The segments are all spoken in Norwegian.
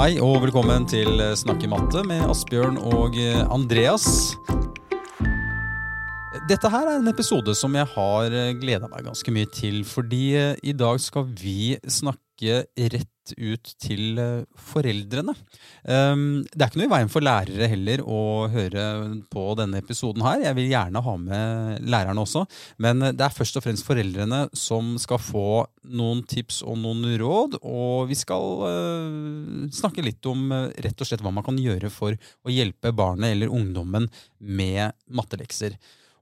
Hei og velkommen til Snakk i matte med Asbjørn og eh, Andreas. Dette her er en episode som jeg har gleda meg ganske mye til, fordi eh, i dag skal vi snakke rett ut til eh, foreldrene. Um, det er ikke noe i veien for lærere heller å høre på denne episoden her. Jeg vil gjerne ha med lærerne også, men det er først og fremst foreldrene som skal få noen tips og noen råd. Og vi skal uh, snakke litt om rett og slett hva man kan gjøre for å hjelpe barnet eller ungdommen med mattelekser.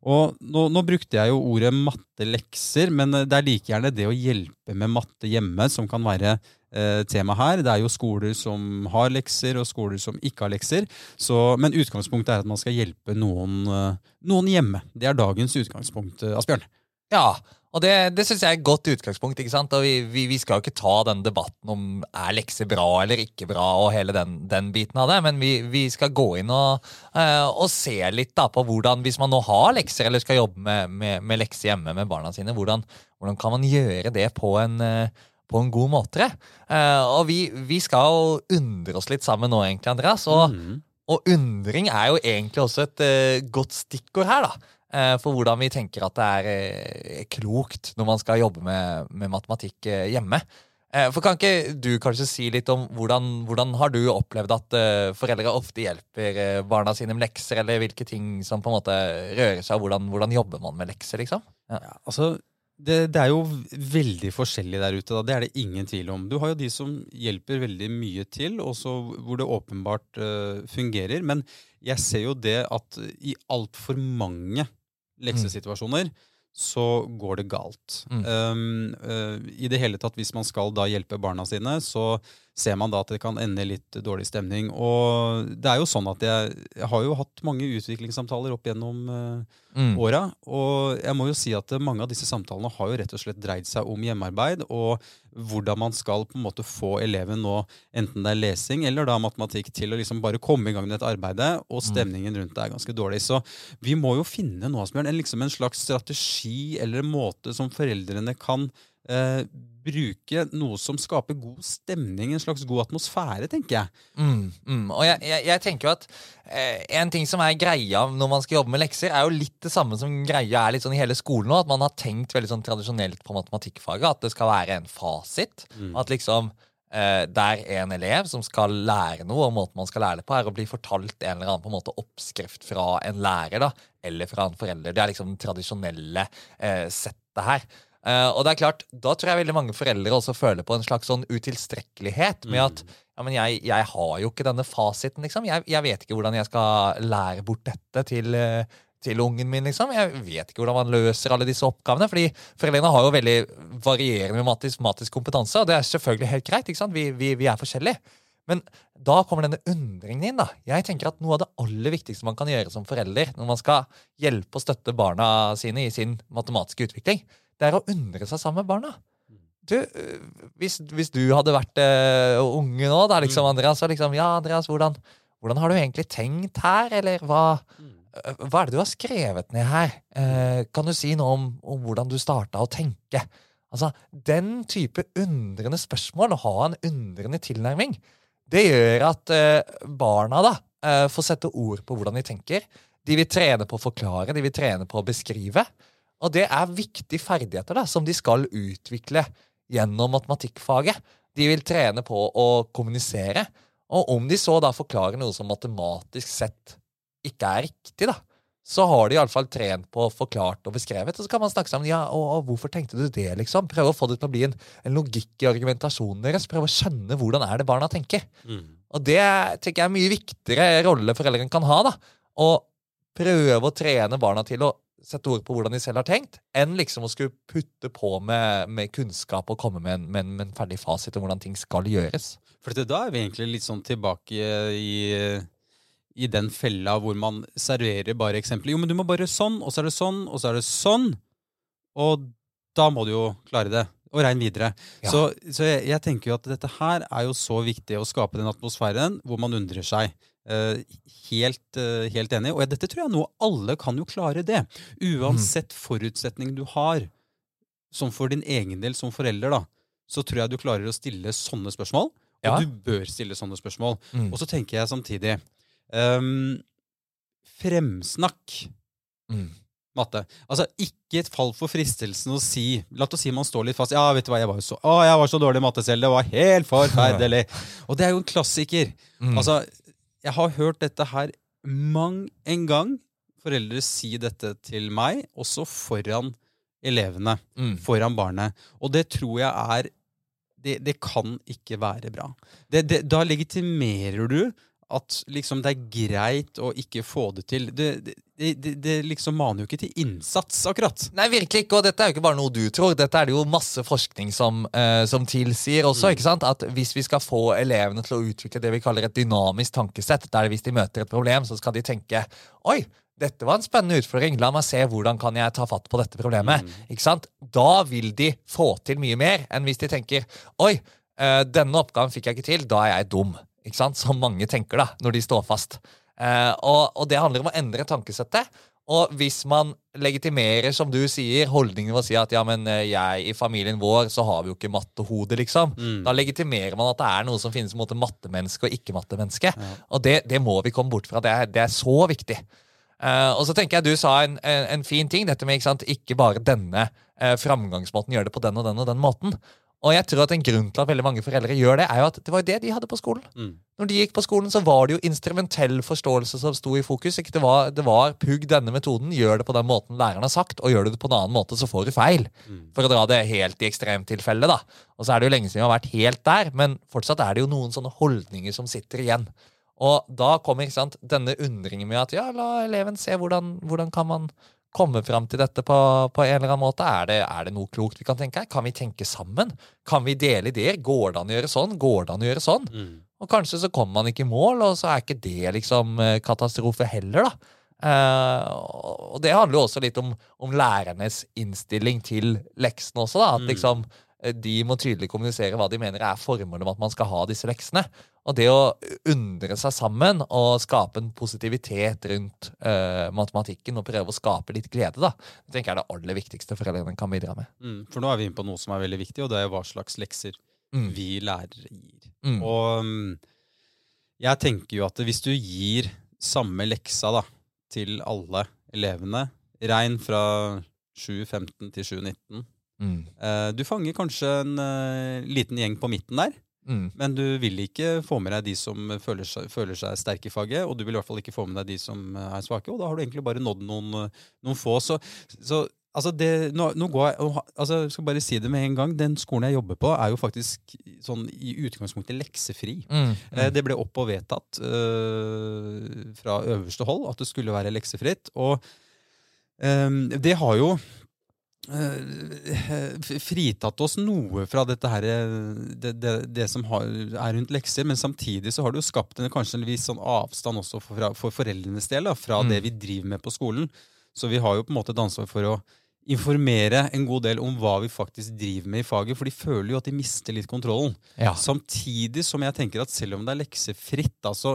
Og nå, nå, brukte jeg jo ordet mattelekser, men det er like gjerne det å hjelpe med matte hjemme som kan være eh, tema her. Det er jo skoler som har lekser, og skoler som ikke har lekser. Så, men utgangspunktet er at man skal hjelpe noen, eh, noen hjemme. Det er dagens utgangspunkt, eh, Asbjørn. Ja, og det, det syns jeg er et godt utgangspunkt. ikke sant? Og vi, vi, vi, skal jo ikke ta den debatten om er lekser bra eller ikke bra, og hele den, den biten av det, men vi, vi skal gå inn og, uh, og, se litt da på hvordan, hvis man nå har lekser eller skal jobbe med, med, med lekser hjemme med barna sine, hvordan, hvordan, kan man gjøre det på en, uh, på en god måte? Uh, og vi, vi skal undre oss litt sammen nå, egentlig, Andreas. Og, mm. og undring er jo egentlig også et godt stikkord her, da. Eh, for hvordan vi tenker at det er eh, klokt når man skal jobbe med, med matematikk eh, hjemme. For Kan ikke du kanskje si litt om hvordan, hvordan har du opplevd at foreldre ofte hjelper barna sine med lekser, eller hvilke ting som på en måte rører seg, og hvordan, hvordan jobber man med lekser? liksom? Ja. Ja, altså, det, det, er jo veldig forskjellig der ute. Da. Det er det ingen tvil om. Du har jo de som hjelper veldig mye til, også hvor det åpenbart uh, fungerer. Men jeg ser jo det at i altfor mange leksesituasjoner, så går det galt. Mm. Um, uh, I det hele tatt, hvis man skal da hjelpe barna sine, så ser man da at det kan ende litt dårlig stemning. Og det er jo sånn at jeg, jeg har jo hatt mange utviklingssamtaler opp gjennom uh, mm. åra. Og jeg må jo si at mange av disse samtalene har jo rett og slett dreid seg om hjemmearbeid og hvordan man skal på en måte få eleven nå, enten det er lesing eller da matematikk, til å liksom bare komme i gang med dette arbeidet, og mm. stemningen rundt det er ganske dårlig. Så vi må jo finne nå, Asbjørn, en, liksom en slags strategi eller en måte som foreldrene kan eh, bruke noe som skaper god stemning, en slags god atmosfære, tenker jeg. Mm, mm. Og jeg, jeg, jeg, tenker jo at eh, en ting som er greia når man skal jobbe med lekser, er jo litt det samme som greia er litt sånn i hele skolen nå. At man har tenkt veldig sånn tradisjonelt på matematikkfaget, at det skal være en fasit. Mm. At liksom eh, det er en elev som skal lære noe, og måten man skal lære det på, er å bli fortalt en eller annen på en måte oppskrift fra en lærer da, eller fra en forelder. Det er liksom det tradisjonelle eh, settet her. Uh, og det er klart, Da tror jeg veldig mange foreldre også føler på en slags sånn utilstrekkelighet med at mm. ja, men jeg, jeg, har jo ikke denne fasiten. liksom. Jeg, jeg, vet ikke hvordan jeg skal lære bort dette til, uh, til ungen min. liksom. Jeg vet ikke hvordan man løser alle disse oppgavene. fordi foreldrene har jo veldig varierende matematisk kompetanse, og det er selvfølgelig helt greit. ikke sant? Vi, vi, vi er forskjellige. Men da kommer denne undringen inn. da. Jeg tenker at Noe av det aller viktigste man kan gjøre som forelder når man skal hjelpe og støtte barna sine i sin matematiske utvikling, det er å undre seg sammen med barna. Du, hvis, hvis du hadde vært uh, unge nå, da, liksom, mm. Andreas, så liksom Ja, Andreas, hvordan, hvordan, har du egentlig tenkt her? Eller hva, uh, hva er det du har skrevet ned her? Uh, kan du si noe om, om hvordan du starta å tenke? Altså, Den type undrende spørsmål, å ha en undrende tilnærming, det gjør at barna da får sette ord på hvordan de tenker. De vil trene på å forklare, de vil trene på å beskrive. Og det er viktige ferdigheter da, som de skal utvikle gjennom matematikkfaget. De vil trene på å kommunisere. Og om de så da forklarer noe som matematisk sett ikke er riktig, da, så har de iallfall trent på forklart og beskrevet. Og så kan man snakke sammen. ja, og, og hvorfor tenkte du det, liksom? Prøve å få det til å bli en, en, logikk i argumentasjonen deres. Prøve å skjønne hvordan er det barna tenker. Mm. Og det tenker jeg er mye viktigere rolle foreldrene kan ha. da, Å prøve å trene barna til å sette ord på hvordan de selv har tenkt, enn liksom å skulle putte på med, med kunnskap og komme med en, med, med en, ferdig fasit om hvordan ting skal gjøres. For da er vi egentlig litt sånn tilbake i, i den fella hvor man serverer bare eksempler. Jo, men du må bare sånn, og så er det sånn, og så er det sånn. Og da må du jo klare det. Og regne videre. Ja. Så, så jeg, jeg, tenker jo at dette her er jo så viktig å skape den atmosfæren hvor man undrer seg. Uh, helt, uh, helt, enig. Og dette tror jeg nå alle kan jo klare det. Uansett mm. forutsetning du har, som for din egen del som forelder, da, så tror jeg du klarer å stille sånne spørsmål. Ja. Og du bør stille sånne spørsmål. Mm. Og så tenker jeg samtidig um, Fremsnakk Mm. matte. Altså, ikke et fall for fristelsen å si La oss si man står litt fast. Ja, vet du hva, jeg var jo så, å, jeg var så dårlig i matte selv. Det var helt forferdelig. Og det er jo en klassiker. Mm. Altså, jeg har hørt dette her mang en gang. Foreldre si dette til meg, også foran elevene. Mm. Foran barnet. Og det tror jeg er Det, det kan ikke være bra. Det, det, da legitimerer du at liksom det er greit å ikke få det til. Det, det, det, det liksom maner jo ikke til innsats, akkurat. Nei, virkelig ikke. Og dette er jo ikke bare noe du tror. Dette er det jo masse forskning som, uh, som tilsier også. ikke sant? At hvis vi skal få elevene til å utvikle det vi kaller et dynamisk tankesett, der hvis de møter et problem, så skal de tenke Oi, dette var en spennende utfordring. La meg se hvordan kan jeg ta fatt på dette problemet. Ikke sant? Da vil de få til mye mer enn hvis de tenker Oi, eh, denne oppgaven fikk jeg ikke til. Da er jeg dum. Ikke sant? Som mange tenker da, når de står fast. Eh, og, og det handler om å endre tankesettet. Og hvis man legitimerer, som du sier, holdningen ved å si at ja, men eh, jeg i familien vår, så har vi jo ikke mattehode, liksom. Da legitimerer man at det er noe som finnes mot mattemenneske og ikke-mattemenneske. Og det, det må vi komme bort fra. Det er, det er så viktig. Eh, og så tenker jeg du sa en, en, en fin ting, dette med ikke, sant, ikke bare denne eh, framgangsmåten, gjør det på den og den og den måten. Og jeg tror at en grunn til at veldig mange foreldre gjør det, er jo at det var jo det de hadde på skolen. Mm. Når de gikk på skolen, så var det jo instrumentell forståelse som sto i fokus. Ikke? Det, var, det var pugg denne metoden, gjør det på den måten læreren har sagt, og gjør du det på en annen måte, så får du feil. For å dra det helt i ekstremtilfellet, da. Og så er det jo lenge siden vi har vært helt der, men fortsatt er det jo noen sånne holdninger som sitter igjen. Og da kommer sant, denne undringen med at ja, la eleven se hvordan, hvordan kan man komme fram til dette på, på en eller annen måte. Er det, er det noe klokt vi kan tenke her? Kan vi tenke sammen? Kan vi dele ideer? Går det an å gjøre sånn? Går det an å gjøre sånn? Mm. Og kanskje så kommer man ikke i mål, og så er ikke det liksom eh, katastrofe heller, da. Eh, og det handler jo også litt om, om lærernes innstilling til leksene også, da. At Mm. liksom de må tydelig kommunisere hva de mener er formålet med at man skal ha disse leksene. Og det å undre seg sammen og skape en positivitet rundt uh, matematikken og prøve å skape litt glede, da, det tenker jeg er det aller viktigste foreldrene kan bidra med. Mm. For nå er vi inne på noe som er veldig viktig, og det er hva slags lekser Mm. vi lærere gir. Mm. Og mm, jeg tenker jo at hvis du gir samme leksa da, til alle elevene, regn fra 7.15 til 7.19 Mm. eh, Du fanger kanskje en uh, liten gjeng på midten der, Mm. men du vil ikke få med deg de som føler seg, føler seg sterke i faget, og du vil i hvert fall ikke få med deg de som eh, er svake, og da har du egentlig bare nådd noen, noen få. Så, så altså det, nå, nå går jeg, altså jeg skal bare si det med en gang, den skolen jeg jobber på er jo faktisk sånn i utgangspunktet leksefri. Mm. Eh, Det ble opp og vedtatt eh, fra øverste hold at det skulle være leksefritt. Og eh, det har jo fritatt oss noe fra dette her, eh, det, det, det som har, er rundt lekser, men samtidig så har det jo skapt en, kanskje en viss sånn avstand også for, for foreldrenes del da, fra Mm. det vi driver med på skolen. Så vi har jo på en måte et ansvar for å informere en god del om hva vi faktisk driver med i faget, for de føler jo at de mister litt kontrollen. Ja. Samtidig som jeg tenker at selv om det er leksefritt, da, så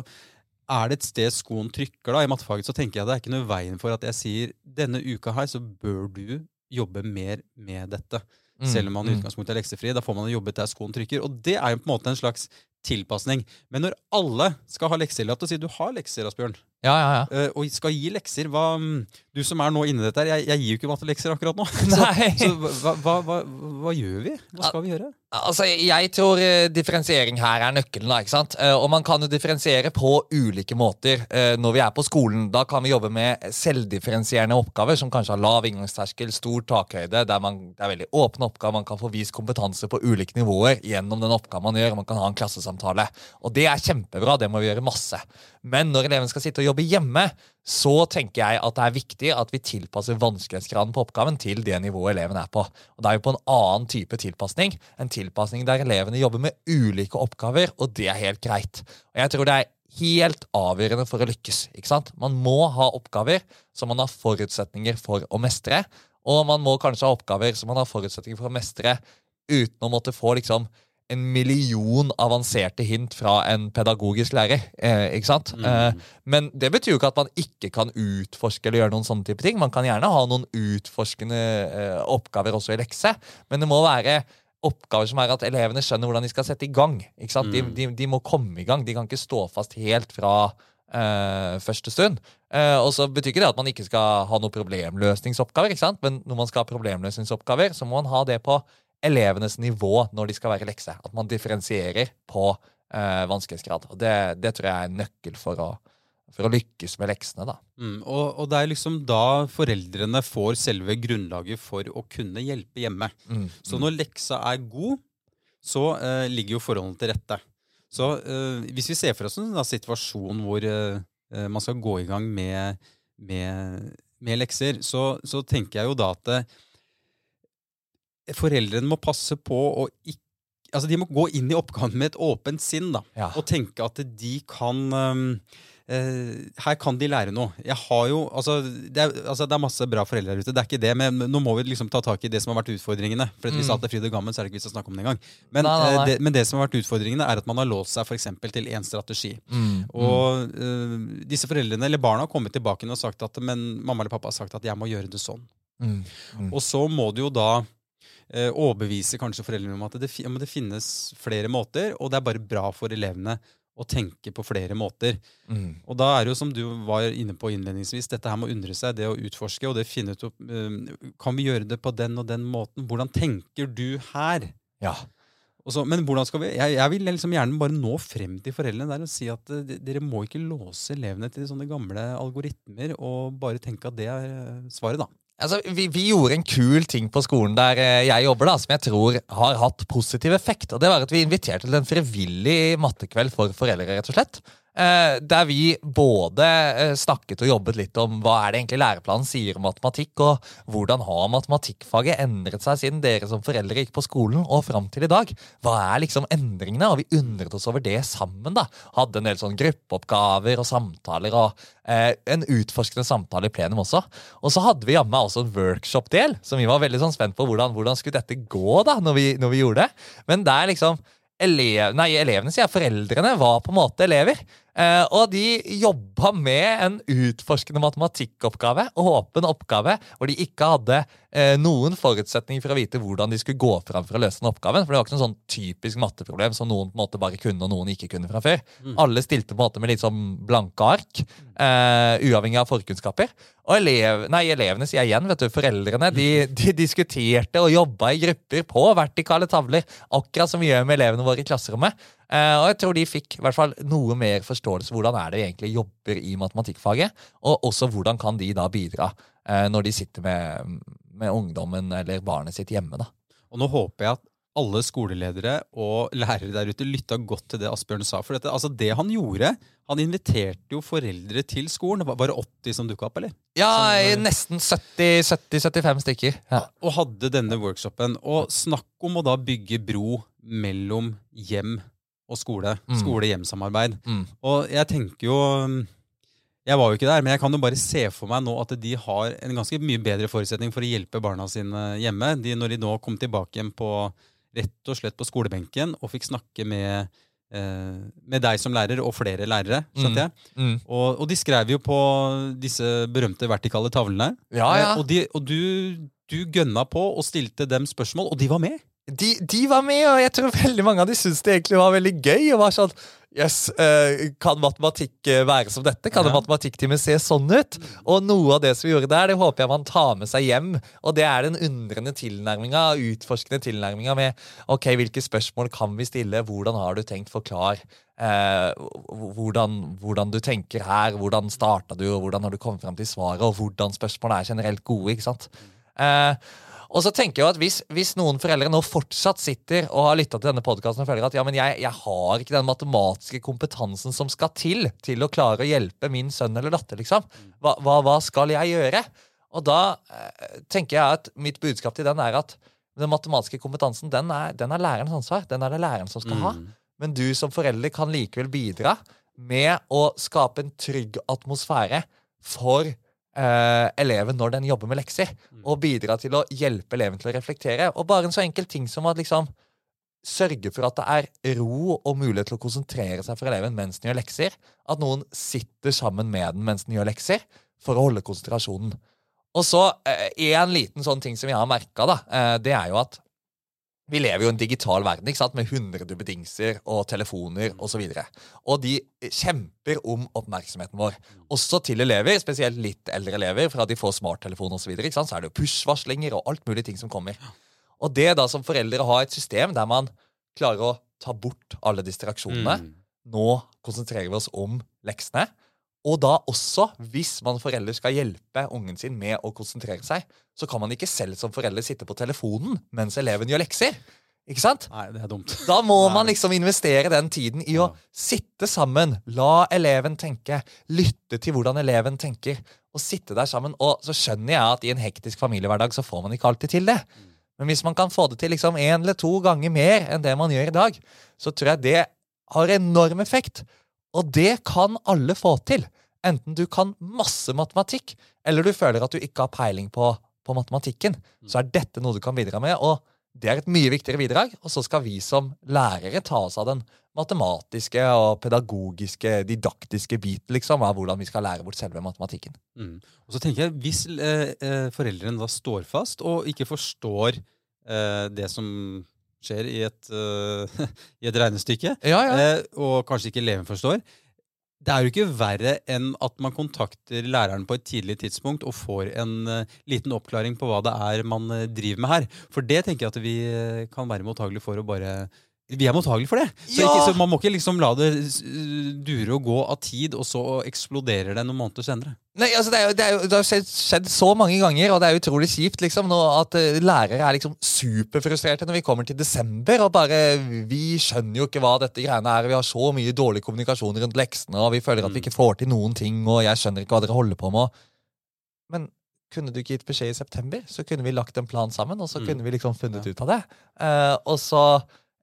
er det et sted skoen trykker da, i mattefaget, så tenker jeg det er ikke noe veien for at jeg sier denne uka her så bør du jobbe mer med dette. Mm, Selv om man i mm. utgangspunktet er leksefri. Da får man jobbet der skoen trykker. Og det er jo på en måte en slags tilpasning. Men når alle skal ha lekser, la oss si du har lekser, Asbjørn, Ja, ja, ja. eh, og skal gi lekser, hva, mm, du som er nå inni dette her, jeg, jeg gir jo ikke mattelekser akkurat nå. Nei. Så, så hva, hva, hva, gjør vi? Hva skal vi gjøre? Altså, Jeg tror eh, differensiering her er nøkkelen. da, ikke sant? Eh, og man kan jo differensiere på ulike måter når vi er på skolen. Da kan vi jobbe med selvdifferensierende oppgaver som kanskje har lav inngangsterskel, stor takhøyde, der man, det er veldig åpne oppgaver. Man kan få vist kompetanse på ulike nivåer gjennom den oppgaven man gjør. Man kan ha en klassesamtale. Og det er kjempebra. Det må vi gjøre masse. Men når eleven skal sitte og jobbe hjemme, så tenker jeg at det er viktig at vi tilpasser vanskelighetsgraden på oppgaven til det nivået eleven er på. Og Da er vi på en annen type tilpasning. En tilpasning der elevene jobber med ulike oppgaver, og det er helt greit. Og jeg tror det er helt avgjørende for å lykkes. ikke sant? Man må ha oppgaver som man har forutsetninger for å mestre, og man må kanskje ha oppgaver som man har forutsetninger for å mestre uten å måtte få liksom en million avanserte hint fra en pedagogisk lærer. Eh, ikke sant? Eh, men det betyr jo ikke at man ikke kan utforske eller gjøre noen sånne type ting. Man kan gjerne ha noen utforskende eh, oppgaver også i lekse, men det må være oppgaver som er at elevene skjønner hvordan de skal sette i gang. Ikke sant? De, Mm. de, de må komme i gang. De kan ikke stå fast helt fra eh, første stund. Eh, og så betyr ikke det at man ikke skal ha noen problemløsningsoppgaver, ikke sant? men når man skal ha problemløsningsoppgaver, så må man ha det på elevenes nivå når de skal være lekse. At man differensierer på eh, vanskelighetsgrad. Og det, det tror jeg er en nøkkel for å, for å lykkes med leksene. da. Mm, og, og det er liksom da foreldrene får selve grunnlaget for å kunne hjelpe hjemme. Mm. Så når leksa er god, så eh, ligger jo forholdene til rette. Så eh, hvis vi ser for oss en situasjon hvor eh, eh, man skal gå i gang med, med, med lekser, så, så tenker jeg jo da at eh, foreldrene må passe på å ikke Altså De må gå inn i oppgaven med et åpent sinn da, Ja. og tenke at de kan um, Uh, Her kan de lære noe. Jeg har jo, altså det, er, altså det er masse bra foreldre der ute, det er ikke det, men nå må vi liksom ta tak i det som har vært utfordringene. For at Hvis Mm. alt er fryd og gammen, så er det ikke vits å snakke om det engang. Men, Nei, nei, eh, nei. det, men det som har vært utfordringene, er at man har låst seg for eksempel, til én strategi. Mm. Og uh, disse foreldrene, eller barna, har kommet tilbake og sagt at men mamma eller pappa har sagt at jeg må gjøre det sånn. Mm. Mm. Og så må du jo da overbevise kanskje foreldrene om at det, det finnes flere måter, og det er bare bra for elevene å tenke på flere måter. Mm. Og da er det jo som du var inne på innledningsvis, dette her må undre seg, det å utforske og det finne ut opp, eh, Kan vi gjøre det på den og den måten? Hvordan tenker du her? Ja. Så, men hvordan skal vi, jeg, jeg vil liksom gjerne bare nå frem til foreldrene der og si at eh, de- dere må ikke låse elevene til sånne gamle algoritmer og bare tenke at det er eh, svaret, da. Altså, vi, vi gjorde en kul ting på skolen der eh, jeg jobber, da, som jeg tror har hatt positiv effekt. Og det var at Vi inviterte til en frivillig mattekveld for foreldre, rett og slett. Eh, der vi både eh, snakket og jobbet litt om hva er det egentlig læreplanen sier om matematikk, og hvordan har matematikkfaget endret seg siden dere som foreldre gikk på skolen og fram til i dag. Hva er liksom endringene? Og vi undret oss over det sammen. da. Hadde en del sånn gruppeoppgaver og samtaler og eh, en utforskende samtale i plenum også. Og så hadde vi jammen også en workshop-del, som vi var veldig sånn spent på hvordan, hvordan skulle dette gå da, når vi, når vi gjorde det. Men der liksom elev, nei, elevene, sier foreldrene var på en måte elever. Eh, og de jobba med en utforskende matematikkoppgave, åpen oppgave, hvor de ikke hadde eh, noen forutsetninger for å vite hvordan de skulle gå fram for å løse den oppgaven. For det var ikke noe sånn typisk matteproblem som noen på en måte bare kunne, og noen ikke kunne fra før. Alle stilte på en måte med litt sånn blanke ark, eh, uavhengig av forkunnskaper. Og elev, nei, elevene, sier jeg igjen, vet du, foreldrene, de, de diskuterte og jobba i grupper på vertikale tavler, akkurat som vi gjør med elevene våre i klasserommet. Eh, og jeg tror de fikk i hvert fall noe mer forståelse hvordan er det de egentlig jobber i matematikkfaget, og også hvordan kan de da bidra eh, når de sitter med, med ungdommen eller barnet sitt hjemme. da. Og nå håper jeg at alle skoleledere og lærere der ute lytta godt til det Asbjørn sa. For dette, altså det han gjorde Han inviterte jo foreldre til skolen. Var det 80 som dukka opp, eller? Ja, Som, eh, nesten 70-75 stykker. Ja. Og hadde denne workshopen. Og snakk om å da bygge bro mellom hjem og skole. Mm. Skole-hjem-samarbeid. Mm. Og jeg tenker jo um, Jeg var jo ikke der, men jeg kan jo bare se for meg nå at de har en ganske mye bedre forutsetning for å hjelpe barna sine hjemme. De, når de nå kom tilbake igjen på rett og slett på skolebenken og fikk snakke med, eh, med deg som lærer og flere lærere, skjønte jeg. Mm. Og, og de skrev jo på disse berømte vertikale tavlene. Ja, ja. Eh, Og, de, og du, du gønna på og stilte dem spørsmål, og de var med. De, de var med, og jeg tror veldig mange av de syntes det egentlig var veldig gøy. og var sånn, Yes, uh, Kan matematikk eh, være som dette? Kan en Ja. matematikktime se sånn ut? Og noe av det som vi gjorde der, det håper jeg man tar med seg hjem. Og det er den undrende tilnærminga, utforskende tilnærminga med ok, hvilke spørsmål kan vi stille, hvordan har du tenkt, forklar. Eh, hvordan, hvordan du tenker her, hvordan starta du, og hvordan har du kommet frem til svaret, og hvordan spørsmål er generelt gode. ikke sant? Eh, og så tenker jeg at hvis, hvis noen foreldre nå fortsatt sitter og har lytta til denne podkasten og føler at ja, men jeg, jeg har ikke den matematiske kompetansen som skal til til å klare å hjelpe min sønn eller datter, liksom. Hva, hva, hva skal jeg gjøre? Og da eh, tenker jeg at mitt budskap til den er at den matematiske kompetansen den er, den er lærerens ansvar. Den er det læreren som skal ha. Mm. Men du som forelder kan likevel bidra med å skape en trygg atmosfære for eh, eleven når den jobber med lekser. Og bidra til å hjelpe eleven til å reflektere. Og bare en så enkel ting som at liksom sørge for at det er ro og mulighet til å konsentrere seg for eleven mens den gjør lekser. At noen sitter sammen med den mens den gjør lekser, for å holde konsentrasjonen. Og så eh, en liten sånn ting som jeg har merka, da, eh, det er jo at vi lever jo i en digital verden ikke sant? med hundre betingelser og telefoner osv. Og, så videre. og de kjemper om oppmerksomheten vår. Også til elever, spesielt litt eldre elever, fra de får smarttelefon osv. Så, videre, så er det jo push-varslinger og alt mulig ting som kommer. Og det da som foreldre å ha et system der man klarer å ta bort alle distraksjonene. Mm. Nå konsentrerer vi oss om leksene. Og da også, hvis man forelder skal hjelpe ungen sin med å konsentrere seg, så kan man ikke selv som forelder sitte på telefonen mens eleven gjør lekser. Ikke sant? Nei, det er dumt. Da må man liksom investere den tiden i å sitte sammen, la eleven tenke, lytte til hvordan eleven tenker, og sitte der sammen. Og så skjønner jeg at i en hektisk familiehverdag så får man ikke alltid til det. Men hvis man kan få det til liksom én eller to ganger mer enn det man gjør i dag, så tror jeg det har enorm effekt. Og det kan alle få til. Enten du kan masse matematikk, eller du føler at du ikke har peiling på, på matematikken, så er dette noe du kan bidra med. og det er et mye viktigere bidrag, og så skal vi som lærere ta oss av den matematiske og pedagogiske, didaktiske biten liksom, av hvordan vi skal lære bort selve matematikken. Mm. Og så tenker jeg, Hvis eh, eh foreldrene da står fast og ikke forstår eh, det som skjer i et, uh, i et regnestykke, ja, ja. Uh, og kanskje ikke eleven forstår. Det er jo ikke verre enn at man kontakter læreren på et tidlig tidspunkt og får en uh, liten oppklaring på hva det er man driver med her. For det tenker jeg at vi kan være mottagelige for å bare vi er mottagelige for det. Så, ja! ikke, så, Man må ikke liksom la det dure og gå av tid, og så eksploderer det noen måneder senere. Nei, altså Det, er jo, det, er jo, det har skjedd, skjedd, så mange ganger, og det er utrolig kjipt liksom, nå, at uh, lærere er liksom superfrustrerte når vi kommer til desember. og bare, Vi skjønner jo ikke hva dette greiene er. Vi har så mye dårlig kommunikasjon rundt leksene, og vi føler at vi mm. ikke får til noen ting, og jeg skjønner ikke hva dere holder på med. Men kunne du ikke gitt beskjed i september, så kunne vi lagt en plan sammen, og så mm. kunne vi liksom funnet ja. ut av det. Uh, og så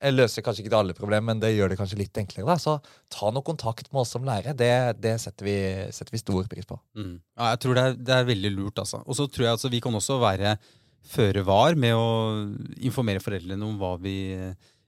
løser kanskje ikke alle problemer, men det gjør det kanskje litt enklere. da. Så ta noe kontakt med oss som lærere. Det, det setter, vi, setter, vi, stor pris på. Mm. Ja, jeg tror det er, det er veldig lurt. altså. Og så tror jeg altså, vi kan også være føre var med å informere foreldrene om hva vi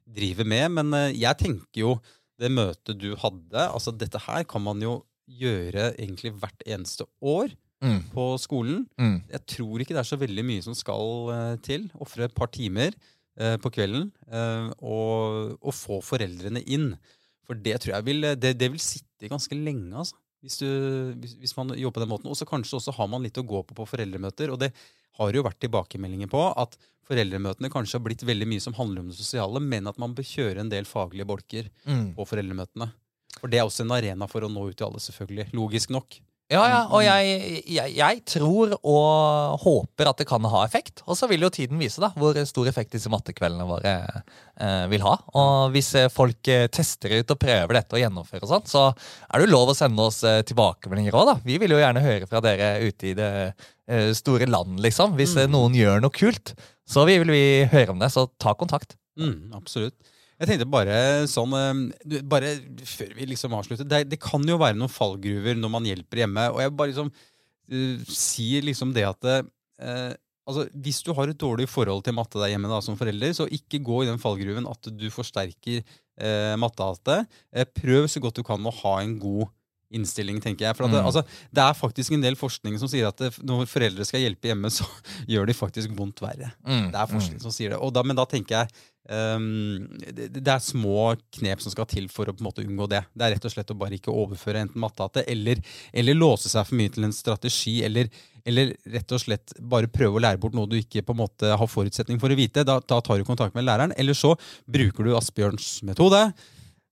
driver med. Men eh, jeg tenker jo det møtet du hadde altså Dette her kan man jo gjøre egentlig hvert eneste år. Mm. på skolen. Mm. Jeg tror ikke det er så veldig mye som skal uh, til. Ofre et par timer. Eh, på kvelden eh, og, og, få foreldrene inn. For det tror jeg vil, det, det vil sitte ganske lenge, altså. Hvis, du, hvis, hvis, man jobber på den måten. Og så kanskje også har man litt å gå på på foreldremøter. Og det har jo vært tilbakemeldinger på at foreldremøtene kanskje har blitt veldig mye som handler om det sosiale, men at man bør kjøre en del faglige bolker mm. på foreldremøtene. For det er også en arena for å nå ut til alle, selvfølgelig. Logisk nok. Ja, ja, og jeg, jeg, jeg, tror og håper at det kan ha effekt. Og så vil jo tiden vise da, hvor stor effekt disse mattekveldene våre eh, vil ha. Og hvis eh, folk eh, tester ut og prøver dette og gjennomfører og sånt, så er det jo lov å sende oss eh, tilbakemeldinger òg, da. Vi vil jo gjerne høre fra dere ute i det eh, store land, liksom. Hvis mm. noen gjør noe kult, så vil vi høre om det. Så ta kontakt. Mm, absolutt. Jeg tenkte bare sånn eh, Bare før vi liksom avslutter det, det, kan jo være noen fallgruver når man hjelper hjemme. Og jeg bare liksom uh, sier liksom det at uh, altså, Hvis du har et dårlig forhold til matte der hjemme da, som forelder, så ikke gå i den fallgruven at du forsterker uh, mattehatet. Uh, prøv så godt du kan å ha en god innstilling, tenker jeg. For det, mm. altså, det, er faktisk en del forskning som sier at det, når foreldre skal hjelpe hjemme, så gjør de faktisk vondt verre. Mm. Det er forskning mm. som sier det. Da, men da tenker jeg um, det, det, er små knep som skal til for å på en måte unngå det. Det er rett og slett å bare ikke overføre enten mattehatte eller, eller låse seg for mye til en strategi, eller, eller, rett og slett bare prøve å lære bort noe du ikke på en måte har forutsetning for å vite. Da, da tar du kontakt med læreren. Eller så bruker du Asbjørns metode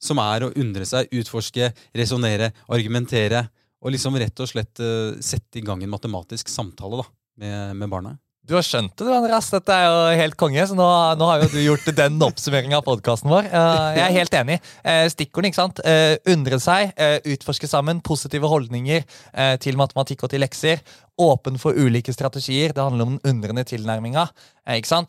som er å undre seg, utforske, resonnere, argumentere. Og liksom rett og slett uh, sette i gang en matematisk samtale da, med, med barna. Du har skjønt det, Andreas. Dette er jo helt konge. Så nå, nå har jo du gjort den oppsummeringa av podkasten vår. Uh, jeg er helt enig. Uh, Stikkordene, ikke sant. Uh, undre seg, utforske sammen, positive holdninger til matematikk og til lekser. Åpen for ulike strategier. Det handler om den undrende tilnærminga.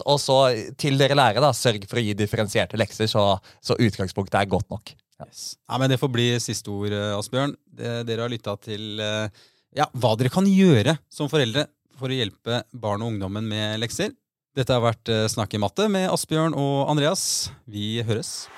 Og så til dere lærere, da, sørg for å gi differensierte lekser, så, så utgangspunktet er godt nok. Yes. Ja, men Det får bli siste ord, Asbjørn. dere har lytta til ja, hva dere kan gjøre som foreldre for å hjelpe barn og ungdommen med lekser. Dette har vært eh, Snakk i matte med Asbjørn og Andreas. Vi høres.